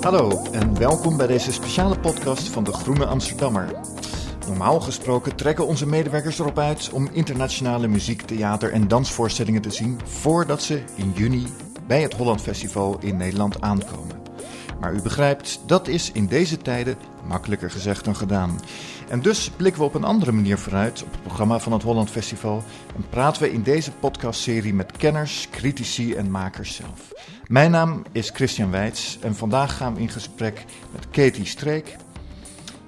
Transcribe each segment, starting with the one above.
Hallo en welkom bij deze speciale podcast van de Groene Amsterdammer. Normaal gesproken trekken onze medewerkers erop uit om internationale muziek, theater en dansvoorstellingen te zien voordat ze in juni bij het Holland Festival in Nederland aankomen. Maar u begrijpt, dat is in deze tijden makkelijker gezegd dan gedaan. En dus blikken we op een andere manier vooruit op het programma van het Holland Festival en praten we in deze podcastserie met kenners, critici en makers zelf. Mijn naam is Christian Weits en vandaag gaan we in gesprek met Katie Streek,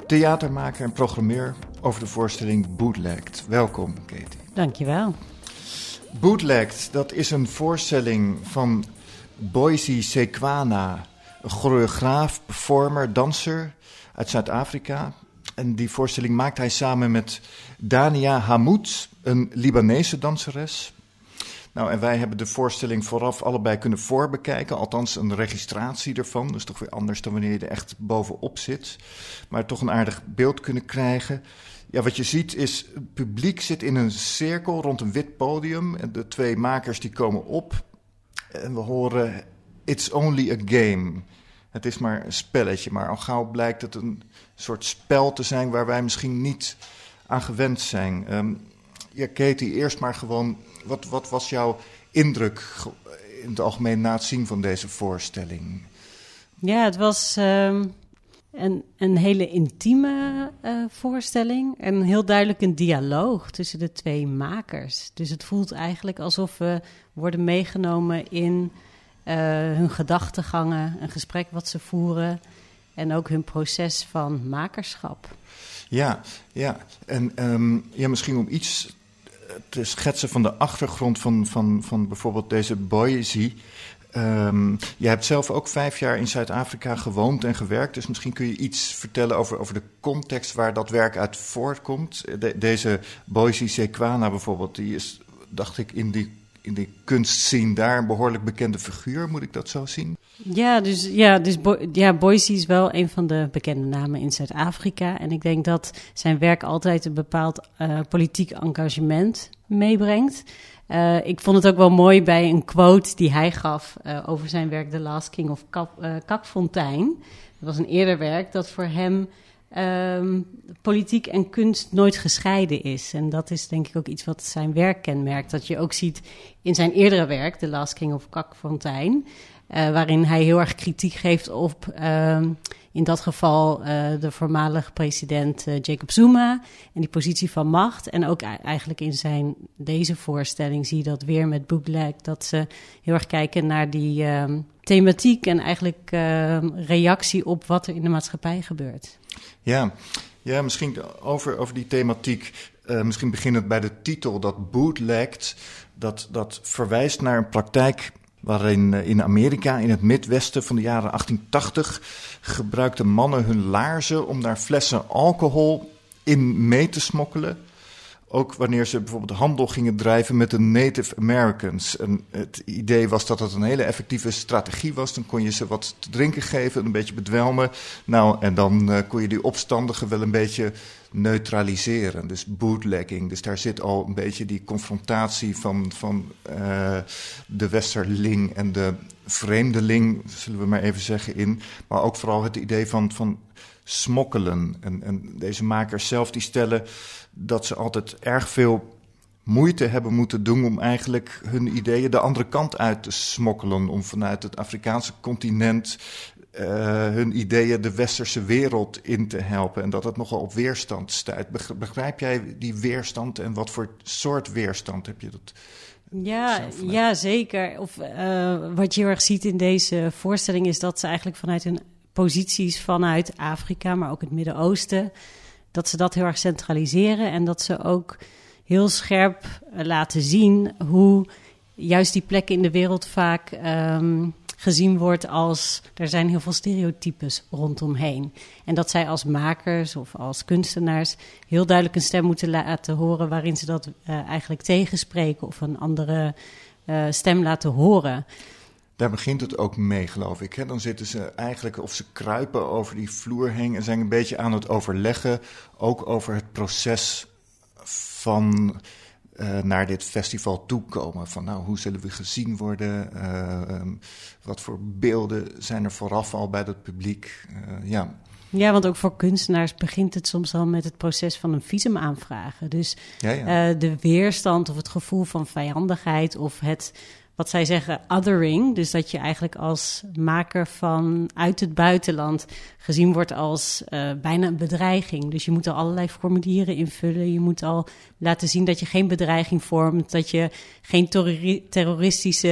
theatermaker en programmeur over de voorstelling Bootlegged. Welkom, Katie. Dankjewel. Bootlegged, dat is een voorstelling van Boise Sequana, een choreograaf, performer, danser uit Zuid-Afrika. En die voorstelling maakt hij samen met Dania Hamoud, een Libanese danseres. Nou, en wij hebben de voorstelling vooraf allebei kunnen voorbekijken. Althans, een registratie ervan. Dus toch weer anders dan wanneer je er echt bovenop zit. Maar toch een aardig beeld kunnen krijgen. Ja, wat je ziet is, het publiek zit in een cirkel rond een wit podium. En de twee makers die komen op. En we horen, it's only a game. Het is maar een spelletje, maar al gauw blijkt het een soort spel te zijn waar wij misschien niet aan gewend zijn. Um, ja, Katie, eerst maar gewoon, wat, wat was jouw indruk in het algemeen na het zien van deze voorstelling? Ja, het was um, een, een hele intieme uh, voorstelling en heel duidelijk een dialoog tussen de twee makers. Dus het voelt eigenlijk alsof we worden meegenomen in uh, hun gedachtegangen, een gesprek wat ze voeren en ook hun proces van makerschap. Ja, ja. en um, ja, misschien om iets te schetsen van de achtergrond van, van, van bijvoorbeeld deze Boise. Um, je hebt zelf ook vijf jaar in Zuid-Afrika gewoond en gewerkt, dus misschien kun je iets vertellen over, over de context waar dat werk uit voortkomt. De, deze Boise Sequana bijvoorbeeld, die is, dacht ik, in die in de kunstscene daar een behoorlijk bekende figuur, moet ik dat zo zien? Ja, dus, ja, dus ja, Boise is wel een van de bekende namen in Zuid-Afrika. En ik denk dat zijn werk altijd een bepaald uh, politiek engagement meebrengt. Uh, ik vond het ook wel mooi bij een quote die hij gaf uh, over zijn werk The Last King of Kap, Kakfontein. Dat was een eerder werk dat voor hem um, politiek en kunst nooit gescheiden is. En dat is denk ik ook iets wat zijn werk kenmerkt. Dat je ook ziet in zijn eerdere werk, The Last King of Kakfontein... Uh, waarin hij heel erg kritiek geeft op, uh, in dat geval, uh, de voormalige president uh, Jacob Zuma en die positie van macht. En ook eigenlijk in zijn, deze voorstelling zie je dat weer met Bootleg, dat ze heel erg kijken naar die ehm, thematiek en eigenlijk ehm, reactie op wat er in de maatschappij gebeurt. Ja, ja misschien over, over die thematiek. Uh, misschien beginnend bij de titel, dat bootlegged. Dat, dat verwijst naar een praktijk waarin in Amerika, in het Midwesten van de jaren 1880, gebruikten mannen hun laarzen om daar flessen alcohol in mee te smokkelen. Ook wanneer ze bijvoorbeeld handel gingen drijven met de Native Americans. En het idee was dat het een hele effectieve strategie was. Dan kon je ze wat te drinken geven, een beetje bedwelmen. Nou, en dan uh, kon je die opstandigen wel een beetje neutraliseren. Dus bootlegging. Dus daar zit al een beetje die confrontatie van, van uh, de westerling en de vreemdeling, zullen we maar even zeggen, in. Maar ook vooral het idee van, van smokkelen. En, en deze makers zelf die stellen dat ze altijd erg veel moeite hebben moeten doen om eigenlijk hun ideeën de andere kant uit te smokkelen. Om vanuit het Afrikaanse continent uh, hun ideeën de westerse wereld in te helpen. En dat het nogal op weerstand stuit. Begrijp jij die weerstand en wat voor soort weerstand heb je dat? Ja, ja zeker. Of uh, wat je heel erg ziet in deze voorstelling is dat ze eigenlijk vanuit hun posities vanuit Afrika, maar ook het Midden-Oosten, dat ze dat heel erg centraliseren en dat ze ook heel scherp laten zien hoe juist die plekken in de wereld vaak um, gezien wordt als er zijn heel veel stereotypes rondomheen. En dat zij als makers of als kunstenaars heel duidelijk een stem moeten laten horen waarin ze dat uh, eigenlijk tegenspreken of een andere uh, stem laten horen. Daar begint het ook mee, geloof ik. Hè? Dan zitten ze eigenlijk, of ze kruipen over die vloer heen en zijn een beetje aan het overleggen. Ook over het proces van naar dit festival toekomen. Van nou, hoe zullen we gezien worden? Ehm, wat voor beelden zijn er vooraf al bij het publiek? ja. Ja, want ook voor kunstenaars begint het soms al met het proces van een visum aanvragen. Dus ja, ja. de weerstand of het gevoel van vijandigheid of het wat zij zeggen othering. Dus dat je eigenlijk als maker van uit het buitenland gezien wordt als uh, bijna een bedreiging. Dus je moet er allerlei formulieren invullen. Je moet al laten zien dat je geen bedreiging vormt. Dat je geen terroristische.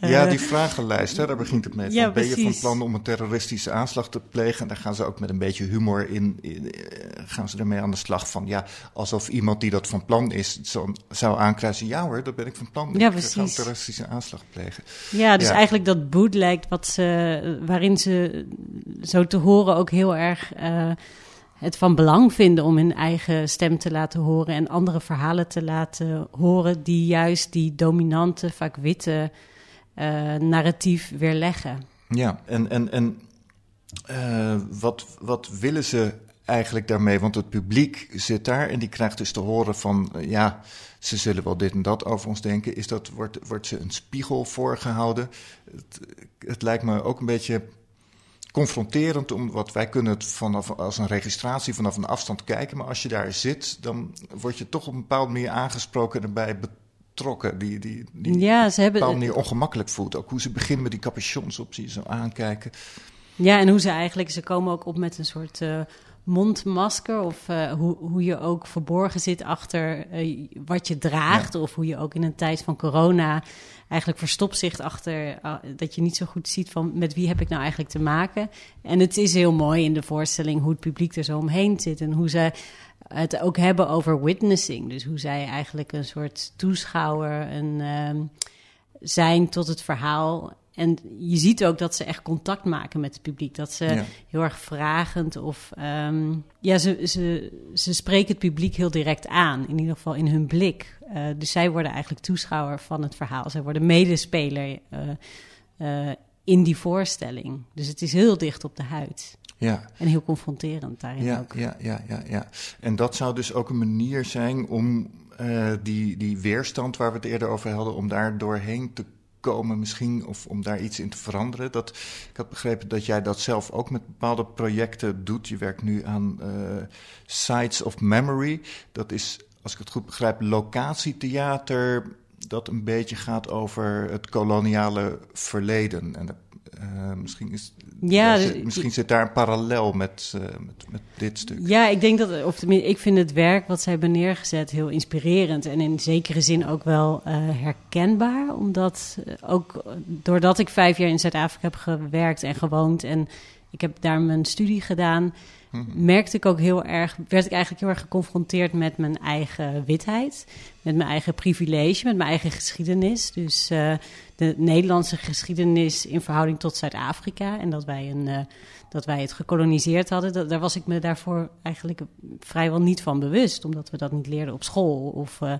Uh, ja, die vragenlijst, hè, daar begint het mee. Ja, ben je van plan om een terroristische aanslag te plegen? En daar gaan ze ook met een beetje humor in. in eh, gaan ze ermee aan de slag van. Ja, alsof iemand die dat van plan is zo, zou aankruisen. Ja hoor, dat ben ik van plan. Ja, precies. Ik ga een terroristische aanslag plegen. Ja, dus eigenlijk dat bootleg wat ze, waarin ze zo te horen ook heel erg uh, het van belang vinden om hun eigen stem te laten horen en andere verhalen te laten horen die juist die dominante, vaak witte uh, narratief weerleggen. Ja, en, en, en uh, wat, wat willen ze eigenlijk daarmee? Want het publiek zit daar en die krijgt dus te horen van ja, ze zullen wel dit en dat over ons denken. Is dat, wordt, wordt ze een spiegel voorgehouden? Het, het lijkt me ook een beetje confronterend, omdat wij kunnen het vanaf, als een registratie vanaf een afstand kijken. Maar als je daar zit, dan word je toch op een bepaalde manier aangesproken en erbij betrokken. Die, die, die ja, ze hebben, op een bepaalde manier ongemakkelijk voelt. Ook hoe ze beginnen met die capuchons op, zie je zo aankijken. Ja, en hoe ze eigenlijk, ze komen ook op met een soort uh, mondmasker. Of uh, hoe, hoe je ook verborgen zit achter uh, wat je draagt. Of hoe je ook in een tijd van corona eigenlijk verstopt zich achter uh, dat je niet zo goed ziet van met wie heb ik nou eigenlijk te maken. En het is heel mooi in de voorstelling hoe het publiek er zo omheen zit en hoe ze het ook hebben over witnessing. Dus hoe zij eigenlijk een soort toeschouwer een, uh, zijn tot het verhaal. En je ziet ook dat ze echt contact maken met het publiek. Dat ze heel erg vragend of... Um, ja, ze, ze, ze spreken het publiek heel direct aan. In ieder geval in hun blik. Uh, dus zij worden eigenlijk toeschouwer van het verhaal. Zij worden medespeler uh, uh, in die voorstelling. Dus het is heel dicht op de huid. Ja. En heel confronterend daarin ja, ook. Ja, ja, ja, ja. En dat zou dus ook een manier zijn om die, die weerstand waar we het eerder over hadden... om daar doorheen te komen misschien, of om daar iets in te veranderen. Dat, ik had begrepen dat jij dat zelf ook met bepaalde projecten doet. Je werkt nu aan uh, Sites of Memory. Dat is, als ik het goed begrijp, locatietheater dat een beetje gaat over het koloniale verleden. En uh, misschien, is, ja, zit, misschien zit daar een parallel met, uh, met, met, dit stuk. Ja, ik denk dat, of tenminste, ik vind het werk wat zij hebben neergezet heel inspirerend. En in zekere zin ook wel uh, herkenbaar. Omdat ook doordat ik vijf jaar in Zuid-Afrika heb gewerkt en gewoond. En ik heb daar mijn studie gedaan. Merkte ik ook heel erg, werd ik eigenlijk heel erg geconfronteerd met mijn eigen witheid, met mijn eigen privilege, met mijn eigen geschiedenis. Dus uh, de Nederlandse geschiedenis in verhouding tot Zuid-Afrika en dat wij, een, uh, dat wij het gekoloniseerd hadden, daar was ik me daarvoor eigenlijk vrijwel niet van bewust, omdat we dat niet leerden op school. Of, uh,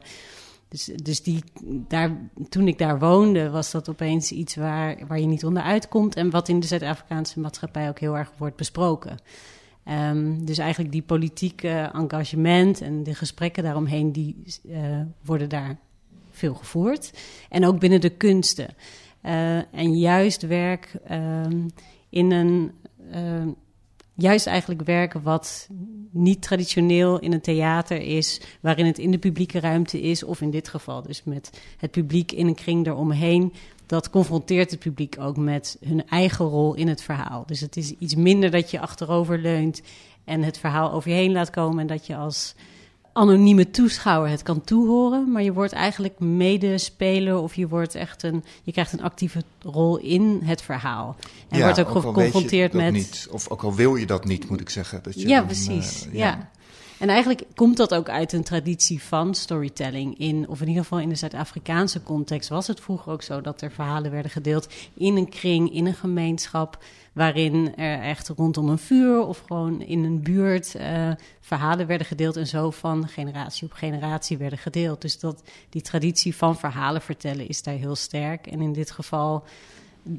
dus, dus die, daar, toen ik daar woonde, was dat opeens iets waar, waar je niet onderuit komt en wat in de Zuid-Afrikaanse maatschappij ook heel erg wordt besproken. Um, dus eigenlijk die politieke engagement en de gesprekken daaromheen, die uh, worden daar veel gevoerd. En ook binnen de kunsten. Uh, en juist werk um, in een. Uh, juist eigenlijk werken wat niet traditioneel in een theater is, waarin het in de publieke ruimte is, of in dit geval dus met het publiek in een kring eromheen, dat confronteert het publiek ook met hun eigen rol in het verhaal. Dus het is iets minder dat je achterover leunt en het verhaal over je heen laat komen en dat je als anonieme toeschouwer het kan toehoren, maar je wordt eigenlijk medespeler of je wordt echt een, je krijgt een actieve rol in het verhaal. En wordt ook, geconfronteerd met. Niet, of ook al wil je dat niet, moet ik zeggen. Dat je ja, precies. Eh, ja. En eigenlijk komt dat ook uit een traditie van storytelling. In, of in ieder geval in de Zuid-Afrikaanse context was het vroeger ook zo dat er verhalen werden gedeeld in een kring, in een gemeenschap. Waarin er echt rondom een vuur of gewoon in een buurt uh, verhalen werden gedeeld. En zo van generatie op generatie werden gedeeld. Dus dat, die traditie van verhalen vertellen is daar heel sterk. En in dit geval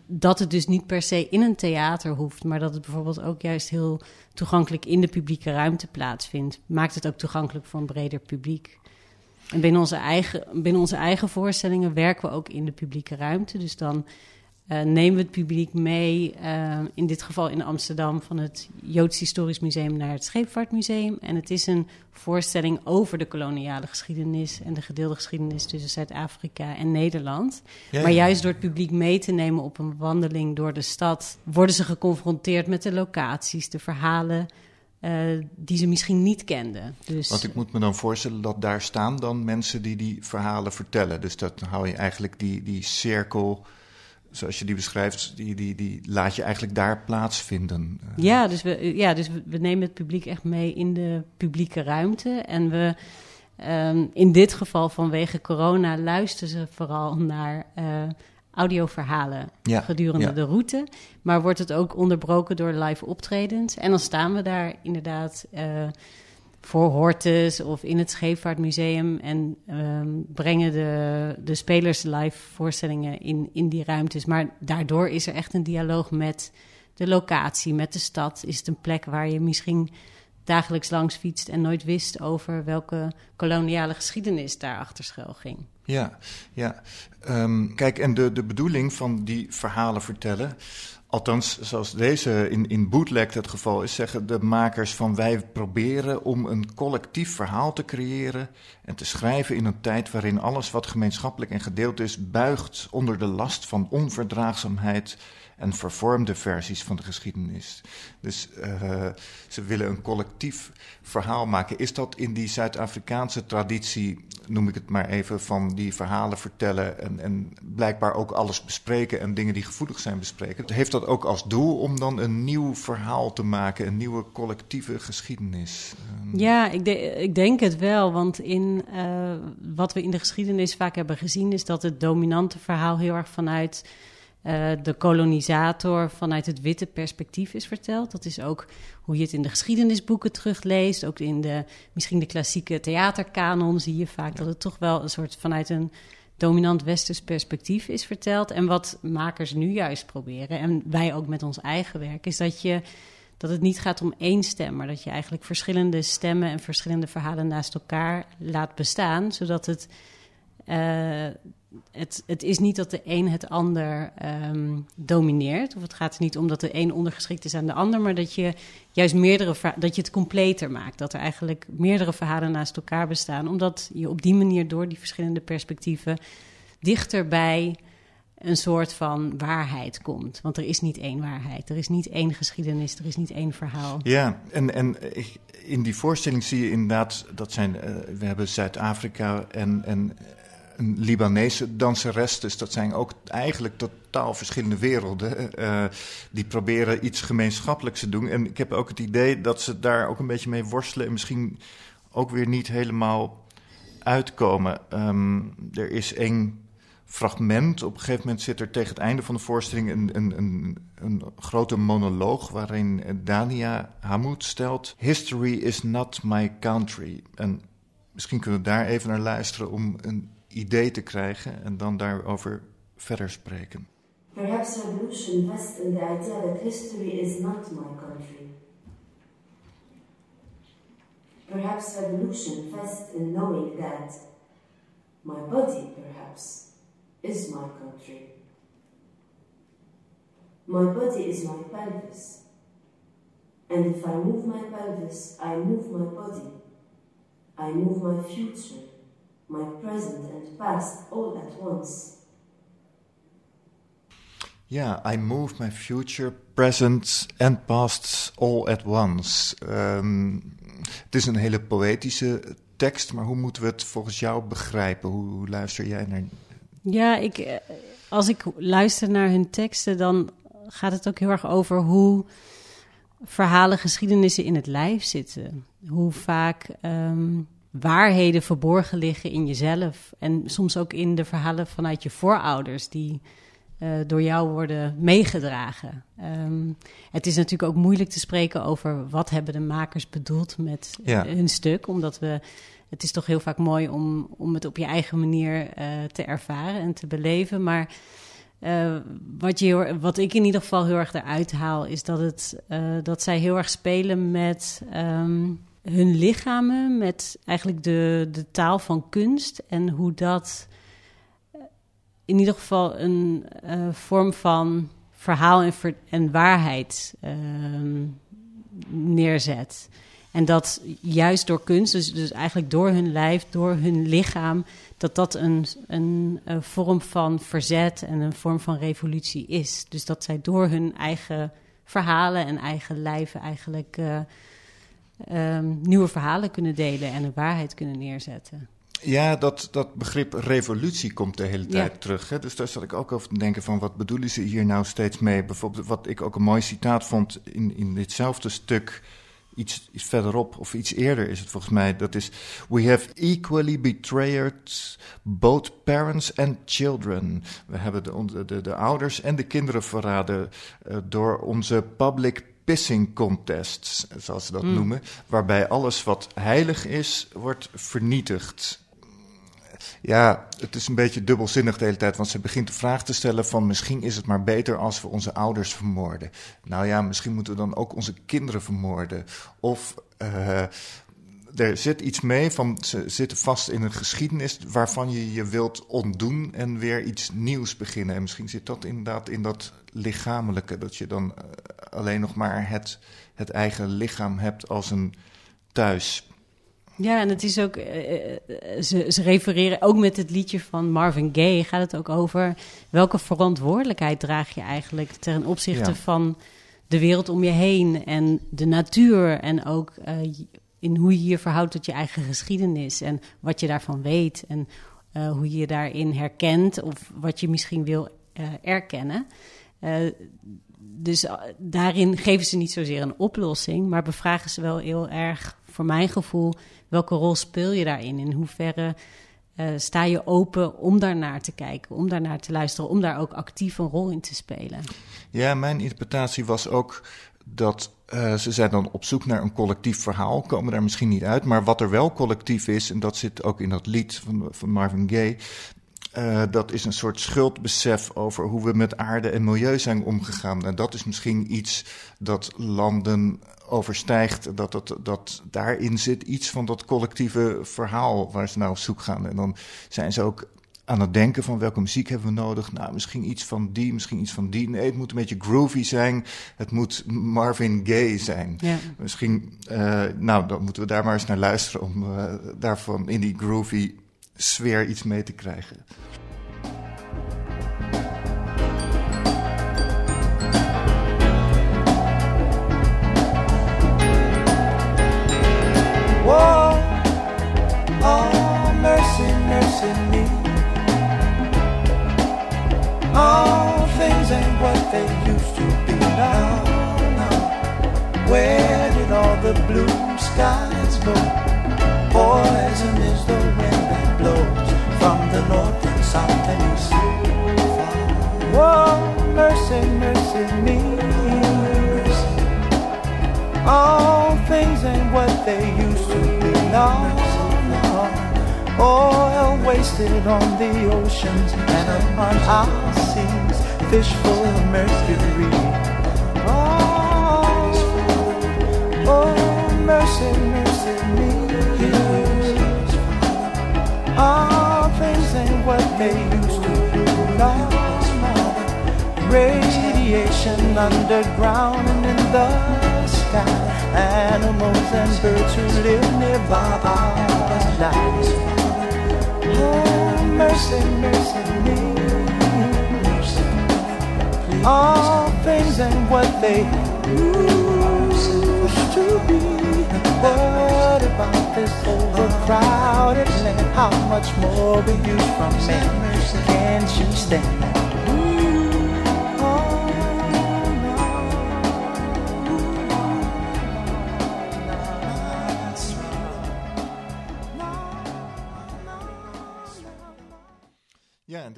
dat het dus niet per se in een theater hoeft, maar dat het bijvoorbeeld ook juist heel toegankelijk in de publieke ruimte plaatsvindt, maakt het ook toegankelijk voor een breder publiek. En binnen onze, eigen, binnen onze eigen voorstellingen werken we ook in de publieke ruimte. Dus dan uh, nemen we het publiek mee, uh, in dit geval in Amsterdam, van het Joods Historisch Museum naar het Scheepvaartmuseum. En het is een voorstelling over de koloniale geschiedenis en de gedeelde geschiedenis tussen Zuid-Afrika en Nederland. Ja, maar juist door het publiek mee te nemen op een wandeling door de stad, worden ze geconfronteerd met de locaties, de verhalen. Uh, die ze misschien niet kenden. Dus, Want ik moet me dan voorstellen dat daar staan dan mensen die die verhalen vertellen. Dus dat hou je eigenlijk die, die cirkel zoals je die beschrijft, die, die, die laat je eigenlijk daar plaatsvinden. Eh, ja, dus, we, ja, dus we, nemen het publiek echt mee in de publieke ruimte. En we, um, in dit geval vanwege corona, luisteren ze vooral naar uh, audioverhalen ja, gedurende ja. de route. Maar wordt het ook onderbroken door live optredens. En dan staan we daar inderdaad... Uh, voor Hortus of in het Scheepvaartmuseum. En um, brengen de, de spelers live voorstellingen in, in die ruimtes. Maar daardoor is er echt een dialoog met de locatie, met de stad. Is het een plek waar je misschien dagelijks langs fietst en nooit wist over welke koloniale geschiedenis daar achter schuil ging. Ja, ja. Um, kijk, en de, de bedoeling van die verhalen vertellen Althans, zoals deze in, in Bootleg het geval is, zeggen de makers van wij proberen om een collectief verhaal te creëren en te schrijven in een tijd waarin alles wat gemeenschappelijk en gedeeld is buigt onder de last van onverdraagzaamheid en vervormde versies van de geschiedenis. Dus uh, ze willen een collectief verhaal maken. Is dat in die Zuid-Afrikaanse traditie, noem ik het maar even, van die verhalen vertellen en, en blijkbaar ook alles bespreken en dingen die gevoelig zijn bespreken? Heeft dat ook als doel om dan een nieuw verhaal te maken, een nieuwe collectieve geschiedenis? Ehm, ja, ik, ik denk het wel, want in uh, wat we in de geschiedenis vaak hebben gezien is dat het dominante verhaal heel erg vanuit uh, de kolonisator vanuit het witte perspectief is verteld. Dat is ook hoe je het in de geschiedenisboeken terugleest. Ook in de, misschien de klassieke theaterkanon zie je vaak dat het toch wel een soort vanuit een dominant westers perspectief is verteld. En wat makers nu juist proberen, en wij ook met ons eigen werk, is dat je dat het niet gaat om één stem, maar dat je eigenlijk verschillende stemmen en verschillende verhalen naast elkaar laat bestaan, zodat het uh, het, het is niet dat de een het ander um, domineert. Of het gaat er niet om dat de een ondergeschikt is aan de ander, maar dat je juist meerdere dat je het completer maakt. Dat er eigenlijk meerdere verhalen naast elkaar bestaan. Omdat je op die manier door die verschillende perspectieven dichter bij een soort van waarheid komt. Want er is niet één waarheid. Er is niet één geschiedenis. Er is niet één verhaal. Ja, en, en in die voorstelling zie je inderdaad, dat zijn, uh, we hebben Zuid-Afrika en, en een Libanese danseres. Dus dat zijn ook eigenlijk totaal verschillende werelden. Uh, die proberen iets gemeenschappelijks te doen. En ik heb ook het idee dat ze daar ook een beetje mee worstelen. En misschien ook weer niet helemaal uitkomen. Um, er is één fragment. Op een gegeven moment zit er tegen het einde van de voorstelling een, een, een, een grote monoloog waarin Dania Hamoud stelt: History is not my country. En misschien kunnen we daar even naar luisteren om een idee te krijgen en dan daarover verder spreken. Perhaps evolution rests in the idea that history is not my country. Perhaps evolution rests in knowing that my body, perhaps, is my country. My body is my pelvis. And if I move my pelvis, I move my body. I move my future my present and past all at once. Ja, I move my future, present and past all at once. Um, het is een hele poëtische tekst, maar hoe moeten we het volgens jou begrijpen? Hoe, hoe luister jij naar? Ja, ik, eh, als ik luister naar hun teksten, dan gaat het ook heel erg over hoe verhalen, geschiedenissen in het lijf zitten. Hoe vaak um, waarheden verborgen liggen in jezelf. En soms ook in de verhalen vanuit je voorouders, die uh, door jou worden meegedragen. Um, het is natuurlijk ook moeilijk te spreken over wat hebben de makers bedoeld met ja. hun stuk, omdat we. Het is toch heel vaak mooi om, om het op je eigen manier uh, te ervaren en te beleven. Maar uh, wat, je, wat ik in ieder geval heel erg eruit haal, is dat, het, dat zij heel erg spelen met. Um, hun lichamen met eigenlijk de, de taal van kunst en hoe dat in ieder geval een vorm van verhaal en, en waarheid ehm, neerzet. En dat juist door kunst, dus, dus eigenlijk door hun lijf, door hun lichaam, dat dat een, een, een, vorm van verzet en een vorm van revolutie is. Dus dat zij door hun eigen verhalen en eigen lijven eigenlijk um, nieuwe verhalen kunnen delen en een waarheid kunnen neerzetten. Ja, dat, dat begrip revolutie komt de hele tijd terug. Hè? Dus daar zat ik ook over te denken van wat bedoelen ze hier nou steeds mee? Bijvoorbeeld wat ik ook een mooi citaat vond in, in ditzelfde stuk iets, iets verderop, of iets eerder is het volgens mij. Dat is: We have equally betrayed both parents and children. We hebben de, de, de ouders en de kinderen verraden uh, door onze public pissing contests, zoals ze dat mm. noemen. Waarbij alles wat heilig is, wordt vernietigd. Ja, het is een beetje dubbelzinnig de hele tijd, want ze begint de vraag te stellen van misschien is het maar beter als we onze ouders vermoorden. Nou ja, misschien moeten we dan ook onze kinderen vermoorden. Of uh, er zit iets mee van ze zitten vast in een geschiedenis waarvan je je wilt ontdoen en weer iets nieuws beginnen. En misschien zit dat inderdaad in dat lichamelijke, dat je dan uh, alleen nog maar het, het eigen lichaam hebt als een thuis. Ja, en het is ook, uh, ze, ze refereren ook met het liedje van Marvin Gaye, gaat het ook over welke verantwoordelijkheid draag je eigenlijk ten opzichte ja. van de wereld om je heen en de natuur en ook uh, in hoe je je verhoudt tot je eigen geschiedenis en wat je daarvan weet en hoe je je daarin herkent of wat je misschien wil erkennen. dus daarin geven ze niet zozeer een oplossing, maar bevragen ze wel heel erg, voor mijn gevoel, welke rol speel je daarin? In hoeverre sta je open om daarnaar te kijken, om daarnaar te luisteren, om daar ook actief een rol in te spelen? Ja, mijn interpretatie was ook dat uh, ze zijn dan op zoek naar een collectief verhaal, komen daar misschien niet uit. Maar wat er wel collectief is, en dat zit ook in dat lied van, van Marvin Gaye. Uh, dat is een soort schuldbesef over hoe we met aarde en milieu zijn omgegaan. En dat is misschien iets dat landen overstijgt. Dat, dat, dat daarin zit iets van dat collectieve verhaal waar ze naar op zoek gaan. En dan zijn ze ook aan het denken van welke muziek hebben we nodig. Nou, misschien iets van die, misschien iets van die. Nee, het moet een beetje groovy zijn. Het moet Marvin Gaye zijn. Ja. Misschien, uh, nou, dan moeten we daar maar eens naar luisteren om uh, daarvan in die groovy sfeer iets mee te krijgen. Ain't what they used to be now. now. Where did all the blue skies go? Poison is the wind that blows from the north and south and east. Whoa, mercy, mercy me. All things ain't what they used to be now. Oil wasted on the oceans and upon our seas, fish of mercury. Oh, oh mercy, mercy me. All things ain't what they used to be now. Radiation underground and in the sky. Animals and birds who live nearby our lives. Oh, mercy, mercy me. All things ain't what they used to be. What about this overcrowded land? How much more will you from me? Can't you stand?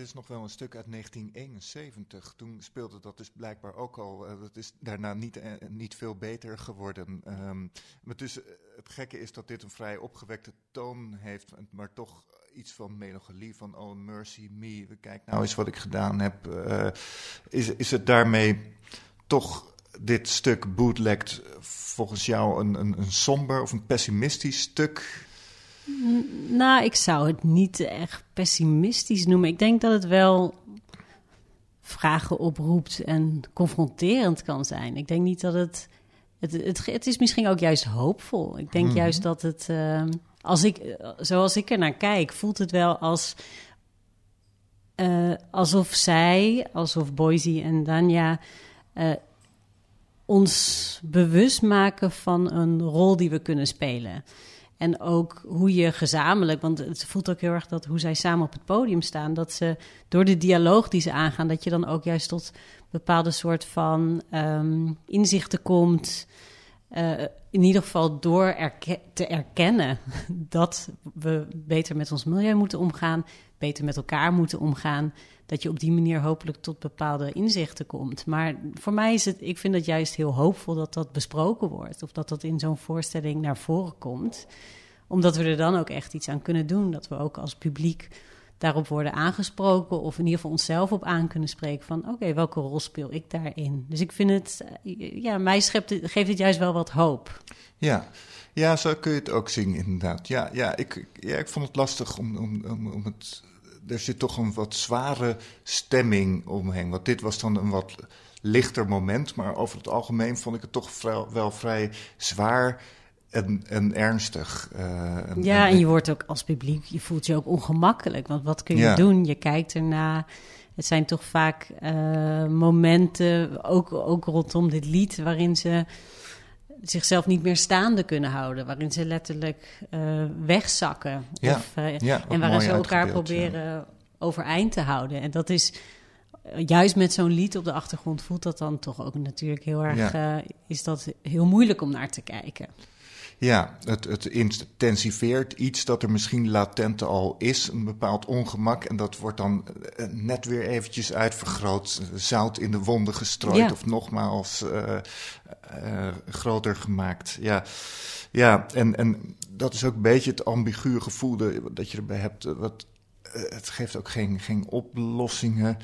Dit is nog wel een stuk uit 1971. Toen speelde dat dus blijkbaar ook al. Uh, dat is daarna niet, uh, niet veel beter geworden. Um, maar dus, uh, het gekke is dat dit een vrij opgewekte toon heeft, maar toch iets van melancholie, van oh mercy me, kijk nou eens wat ik gedaan heb. is, is het daarmee toch dit stuk bootlegged volgens jou een, een, een somber of een pessimistisch stuk? Nou, ik zou het niet echt pessimistisch noemen. Ik denk dat het wel vragen oproept en confronterend kan zijn. Ik denk niet dat het. Het, het, het is misschien ook juist hoopvol. Ik denk Mhm. juist dat het. ehm, als ik, zoals ik er naar kijk, voelt het wel als. eh, alsof zij, alsof Boise en Danja. eh, ons bewust maken van een rol die we kunnen spelen. En ook hoe je gezamenlijk, want het voelt ook heel erg dat hoe zij samen op het podium staan, dat ze door de dialoog die ze aangaan, dat je dan ook juist tot bepaalde soort van ehm, inzichten komt. Eh, in ieder geval door te erkennen dat we beter met ons milieu moeten omgaan, beter met elkaar moeten omgaan. Dat je op die manier hopelijk tot bepaalde inzichten komt. Maar voor mij is het, ik vind het juist heel hoopvol dat dat besproken wordt. Of dat dat in zo'n voorstelling naar voren komt. Omdat we er dan ook echt iets aan kunnen doen. Dat we ook als publiek daarop worden aangesproken. Of in ieder geval onszelf op aan kunnen spreken. Van oké, welke rol speel ik daarin? Dus ik vind het, ja, mij schept geeft het juist wel wat hoop. Ja. ja, zo kun je het ook zien, inderdaad. Ja, ja, ik, ik vond het lastig om, om, om, om het. Er zit toch een wat zware stemming omheen. Want dit was dan een wat lichter moment. Maar over het algemeen vond ik het toch wel vrij zwaar en, en ernstig. Eh, en- Ja, en je wordt ook als publiek, je voelt je ook ongemakkelijk. Want wat kun je Ja. doen? Je kijkt erna. Het zijn toch vaak eh, momenten, ook, ook rondom dit lied, waarin ze zichzelf niet meer staande kunnen houden. Waarin ze letterlijk eh, wegzakken. Ja, Of, eh, ja, en waarin ze elkaar ja. proberen overeind te houden. En dat is eh, juist met zo'n lied op de achtergrond voelt dat dan toch ook natuurlijk heel erg. Is dat heel moeilijk om naar te kijken. Ja, het, het intensiveert iets dat er misschien latent al is, een bepaald ongemak. En dat wordt dan eh, net weer eventjes uitvergroot, zout in de wonden gestrooid Ja. of nogmaals eh, eh, groter gemaakt. Ja, ja en, en dat is ook een beetje het ambiguë gevoel dat je erbij hebt. Wat, het geeft ook geen, geen oplossingen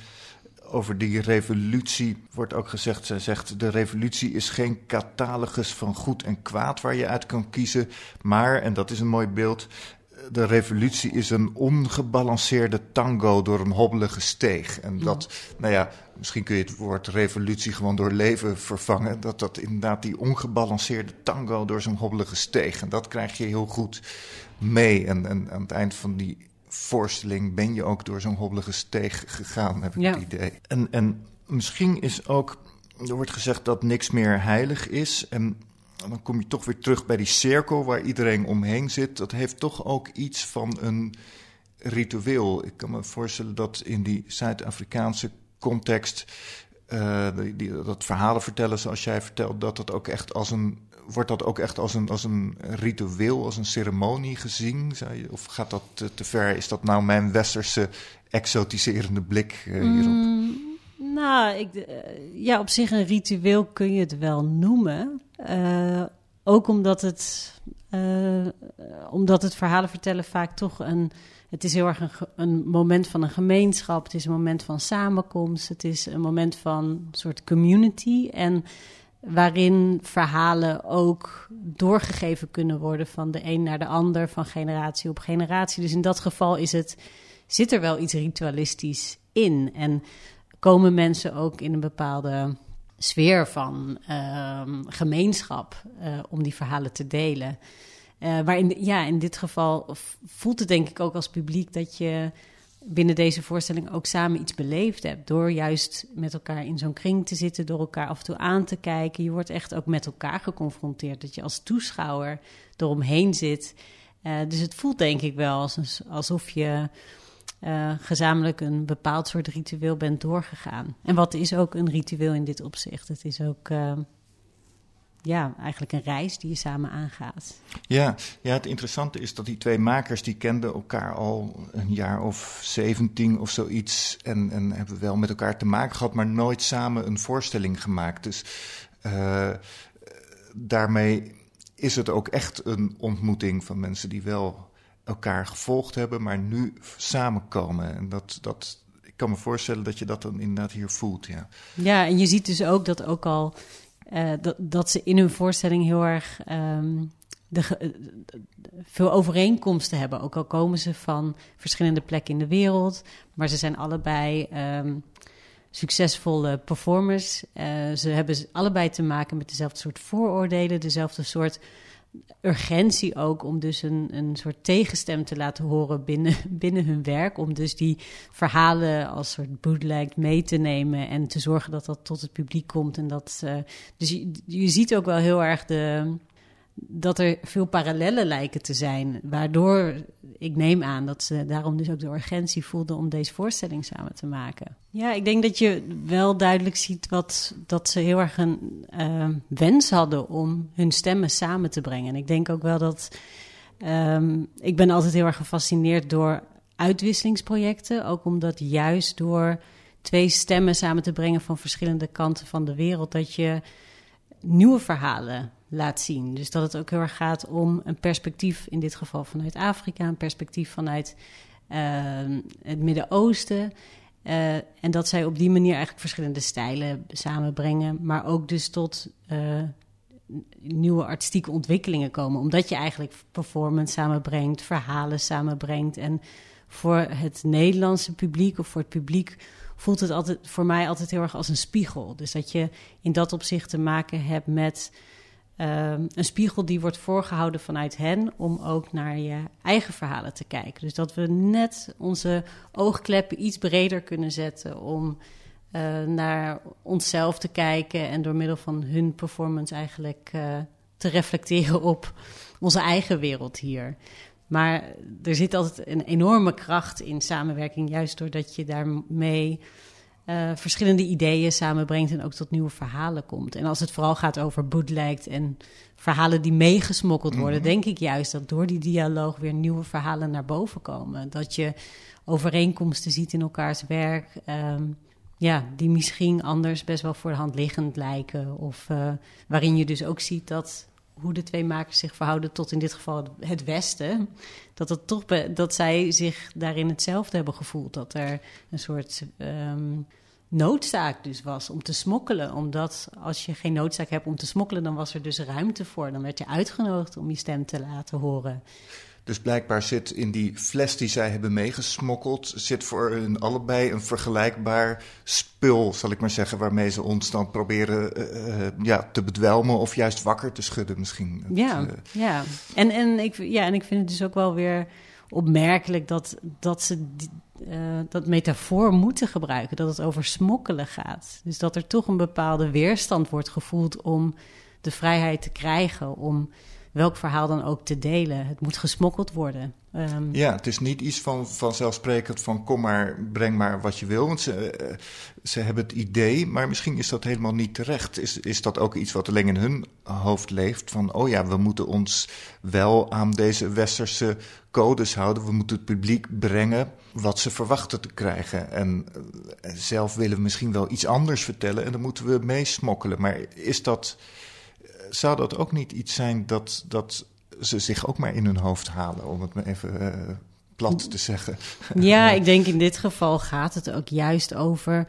over die revolutie wordt ook gezegd, zij zegt, de revolutie is geen catalogus van goed en kwaad waar je uit kan kiezen, maar, en dat is een mooi beeld, de revolutie is een ongebalanceerde tango door een hobbelige steeg. En dat, nou ja, misschien kun je het woord revolutie gewoon door leven vervangen, dat dat inderdaad die ongebalanceerde tango door zo'n hobbelige steeg, en dat krijg je heel goed mee. En, en aan het eind van die voorstelling ben je ook door zo'n hobbelige steeg gegaan, heb ik Ja. het idee. En, en misschien is ook, er wordt gezegd dat niks meer heilig is. En dan kom je toch weer terug bij die cirkel waar iedereen omheen zit. Dat heeft toch ook iets van een ritueel. Ik kan me voorstellen dat in die Zuid-Afrikaanse context, eh, die, die- dat verhalen vertellen zoals jij vertelt, dat dat ook echt als een. Wordt dat ook echt als een, als een ritueel, als een ceremonie gezien? Of gaat dat te, ver? Is dat nou mijn westerse exotiserende blik eh, hierop? Mm, nou, ik, eh, ja, op zich een ritueel kun je het wel noemen. Eh, ook omdat het, omdat het verhalen vertellen vaak toch een... Het is heel erg een, een moment van een gemeenschap. Het is een moment van samenkomst. Het is een moment van een soort community. En waarin verhalen ook doorgegeven kunnen worden van de een naar de ander, van generatie op generatie. Dus in dat geval is het, zit er wel iets ritualistisch in. En komen mensen ook in een bepaalde sfeer van ehm, gemeenschap eh, om die verhalen te delen. Eh, maar in, ja, in dit geval voelt het denk ik ook als publiek dat je binnen deze voorstelling ook samen iets beleefd hebt. Door juist met elkaar in zo'n kring te zitten, door elkaar af en toe aan te kijken. Je wordt echt ook met elkaar geconfronteerd. Dat je als toeschouwer eromheen zit. Eh, dus het voelt denk ik wel als alsof je eh, gezamenlijk een bepaald soort ritueel bent doorgegaan. En wat is ook een ritueel in dit opzicht? Het is ook eh, ja, eigenlijk een reis die je samen aangaat. Ja, ja, het interessante is dat die twee makers die kenden elkaar al een jaar of zeventien of zoiets. En, en hebben wel met elkaar te maken gehad, maar nooit samen een voorstelling gemaakt. Dus eh, daarmee is het ook echt een ontmoeting van mensen die wel elkaar gevolgd hebben, maar nu samenkomen. En dat, dat, ik kan me voorstellen dat je dat dan inderdaad hier voelt. Ja, Ja, en je ziet dus ook dat ook al eh, dat, ze in hun voorstelling heel erg ehm, de, veel overeenkomsten hebben. Ook al komen ze van verschillende plekken in de wereld, maar ze zijn allebei ehm, succesvolle performers. Eh, ze hebben allebei te maken met dezelfde soort vooroordelen, dezelfde soort urgentie ook om dus een, een soort tegenstem te laten horen binnen, binnen hun werk. Om dus die verhalen als soort bootleg mee te nemen en te zorgen dat dat tot het publiek komt. En dat, eh, dus je, je ziet ook wel heel erg de, dat er veel parallellen lijken te zijn. Waardoor ik neem aan dat ze daarom dus ook de urgentie voelden om deze voorstelling samen te maken. Ja, ik denk dat je wel duidelijk ziet wat, dat ze heel erg een eh, wens hadden om hun stemmen samen te brengen. En ik denk ook wel dat. ehm, ik ben altijd heel erg gefascineerd door uitwisselingsprojecten. Ook omdat juist door twee stemmen samen te brengen van verschillende kanten van de wereld, dat je nieuwe verhalen laat zien. Dus dat het ook heel erg gaat om een perspectief, in dit geval vanuit Afrika, een perspectief vanuit ehm, het Midden-Oosten. Eh, en dat zij op die manier eigenlijk verschillende stijlen samenbrengen, maar ook dus tot eh, nieuwe artistieke ontwikkelingen komen. Omdat je eigenlijk performance samenbrengt, verhalen samenbrengt. En voor het Nederlandse publiek of voor het publiek voelt het altijd voor mij altijd heel erg als een spiegel. Dus dat je in dat opzicht te maken hebt met ehm, een spiegel die wordt voorgehouden vanuit hen om ook naar je eigen verhalen te kijken. Dus dat we net onze oogkleppen iets breder kunnen zetten om eh, naar onszelf te kijken en door middel van hun performance eigenlijk eh, te reflecteren op onze eigen wereld hier. Maar er zit altijd een enorme kracht in samenwerking, juist doordat je daarmee eh, verschillende ideeën samenbrengt en ook tot nieuwe verhalen komt. En als het vooral gaat over bootlegged en verhalen die meegesmokkeld worden, denk ik juist dat door die dialoog weer nieuwe verhalen naar boven komen. Dat je overeenkomsten ziet in elkaars werk. ehm, ja, die misschien anders best wel voor de hand liggend lijken. Of eh, waarin je dus ook ziet dat hoe de twee makers zich verhouden tot in dit geval het Westen. Dat, het toch dat zij zich daarin hetzelfde hebben gevoeld. Dat er een soort ehm, noodzaak dus was om te smokkelen. Omdat als je geen noodzaak hebt om te smokkelen, dan was er dus ruimte voor. Dan werd je uitgenodigd om je stem te laten horen. Dus blijkbaar zit in die fles die zij hebben meegesmokkeld, zit voor hun allebei een vergelijkbaar spul, zal ik maar zeggen, waarmee ze ons dan proberen eh, eh, ja, te bedwelmen of juist wakker te schudden misschien. Het, Ja, eh, ja. En, en, ik, ja, en ik vind het dus ook wel weer opmerkelijk dat, dat ze die, dat metafoor moeten gebruiken, dat het over smokkelen gaat. Dus dat er toch een bepaalde weerstand wordt gevoeld om de vrijheid te krijgen, om welk verhaal dan ook te delen. Het moet gesmokkeld worden. Ehm, Ja, het is niet iets van vanzelfsprekend van kom maar, breng maar wat je wil. Want ze, eh, ze hebben het idee, maar misschien is dat helemaal niet terecht. Is, is dat ook iets wat alleen in hun hoofd leeft? Van oh ja, we moeten ons wel aan deze westerse codes houden. We moeten het publiek brengen wat ze verwachten te krijgen. En eh, zelf willen we misschien wel iets anders vertellen en dan moeten we meesmokkelen. Maar is dat, zou dat ook niet iets zijn dat... dat ze zich ook maar in hun hoofd halen, om het maar even eh, plat te zeggen. Ja, ik denk in dit geval gaat het ook juist over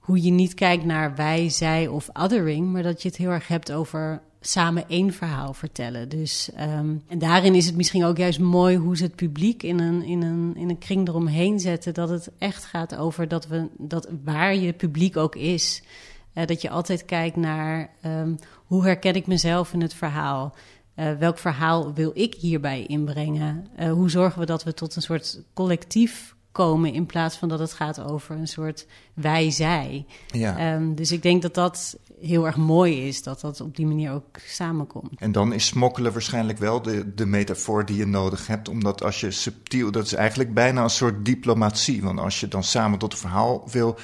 hoe je niet kijkt naar wij, zij of othering, maar dat je het heel erg hebt over samen één verhaal vertellen. Dus, ehm, en daarin is het misschien ook juist mooi hoe ze het publiek in een, in een, in een kring eromheen zetten. Dat het echt gaat over dat we, dat waar je publiek ook is, eh, dat je altijd kijkt naar ehm, hoe herken ik mezelf in het verhaal. Uh, welk verhaal wil ik hierbij inbrengen? Uh, hoe zorgen we dat we tot een soort collectief komen in plaats van dat het gaat over een soort wij-zij? Ja. Um, dus ik denk dat dat heel erg mooi is, dat dat op die manier ook samenkomt. En dan is smokkelen waarschijnlijk wel de, de metafoor die je nodig hebt, omdat als je subtiel, dat is eigenlijk bijna een soort diplomatie. Want als je dan samen tot een verhaal wil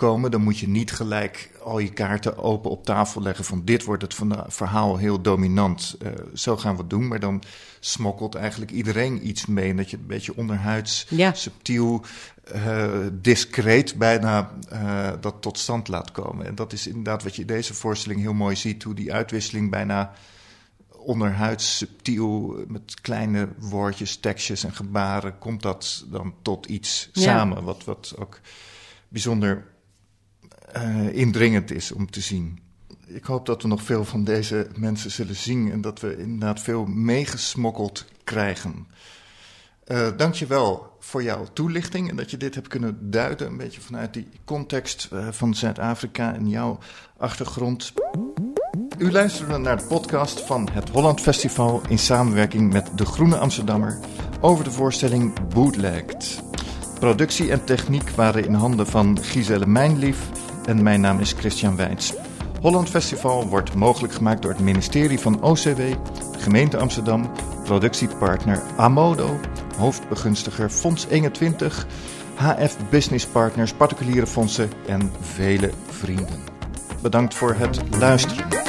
komen, dan moet je niet gelijk al je kaarten open op tafel leggen van dit wordt het verhaal heel dominant, uh, zo gaan we het doen. Maar dan smokkelt eigenlijk iedereen iets mee en dat je een beetje onderhuids, ja. subtiel, uh, discreet bijna uh, dat tot stand laat komen. En dat is inderdaad wat je in deze voorstelling heel mooi ziet, hoe die uitwisseling bijna onderhuids, subtiel, met kleine woordjes, tekstjes en gebaren, komt dat dan tot iets ja. samen, wat, wat ook bijzonder uh, indringend is om te zien. ik hoop dat we nog veel van deze mensen zullen zien en dat we inderdaad veel meegesmokkeld krijgen. Uh, Dank je wel voor jouw toelichting en dat je dit hebt kunnen duiden, een beetje vanuit die context uh, van Zuid-Afrika en jouw achtergrond. U luisterde naar de podcast van het Holland Festival in samenwerking met De Groene Amsterdammer over de voorstelling Bootlegged. Productie en techniek waren in handen van Giselle Mijnlief en mijn naam is Christian Wijns. Holland Festival wordt mogelijk gemaakt door het ministerie van OCW, gemeente Amsterdam, productiepartner Amodo, hoofdbegunstiger Fonds 21, HF Business Partners, particuliere fondsen en vele vrienden. Bedankt voor het luisteren.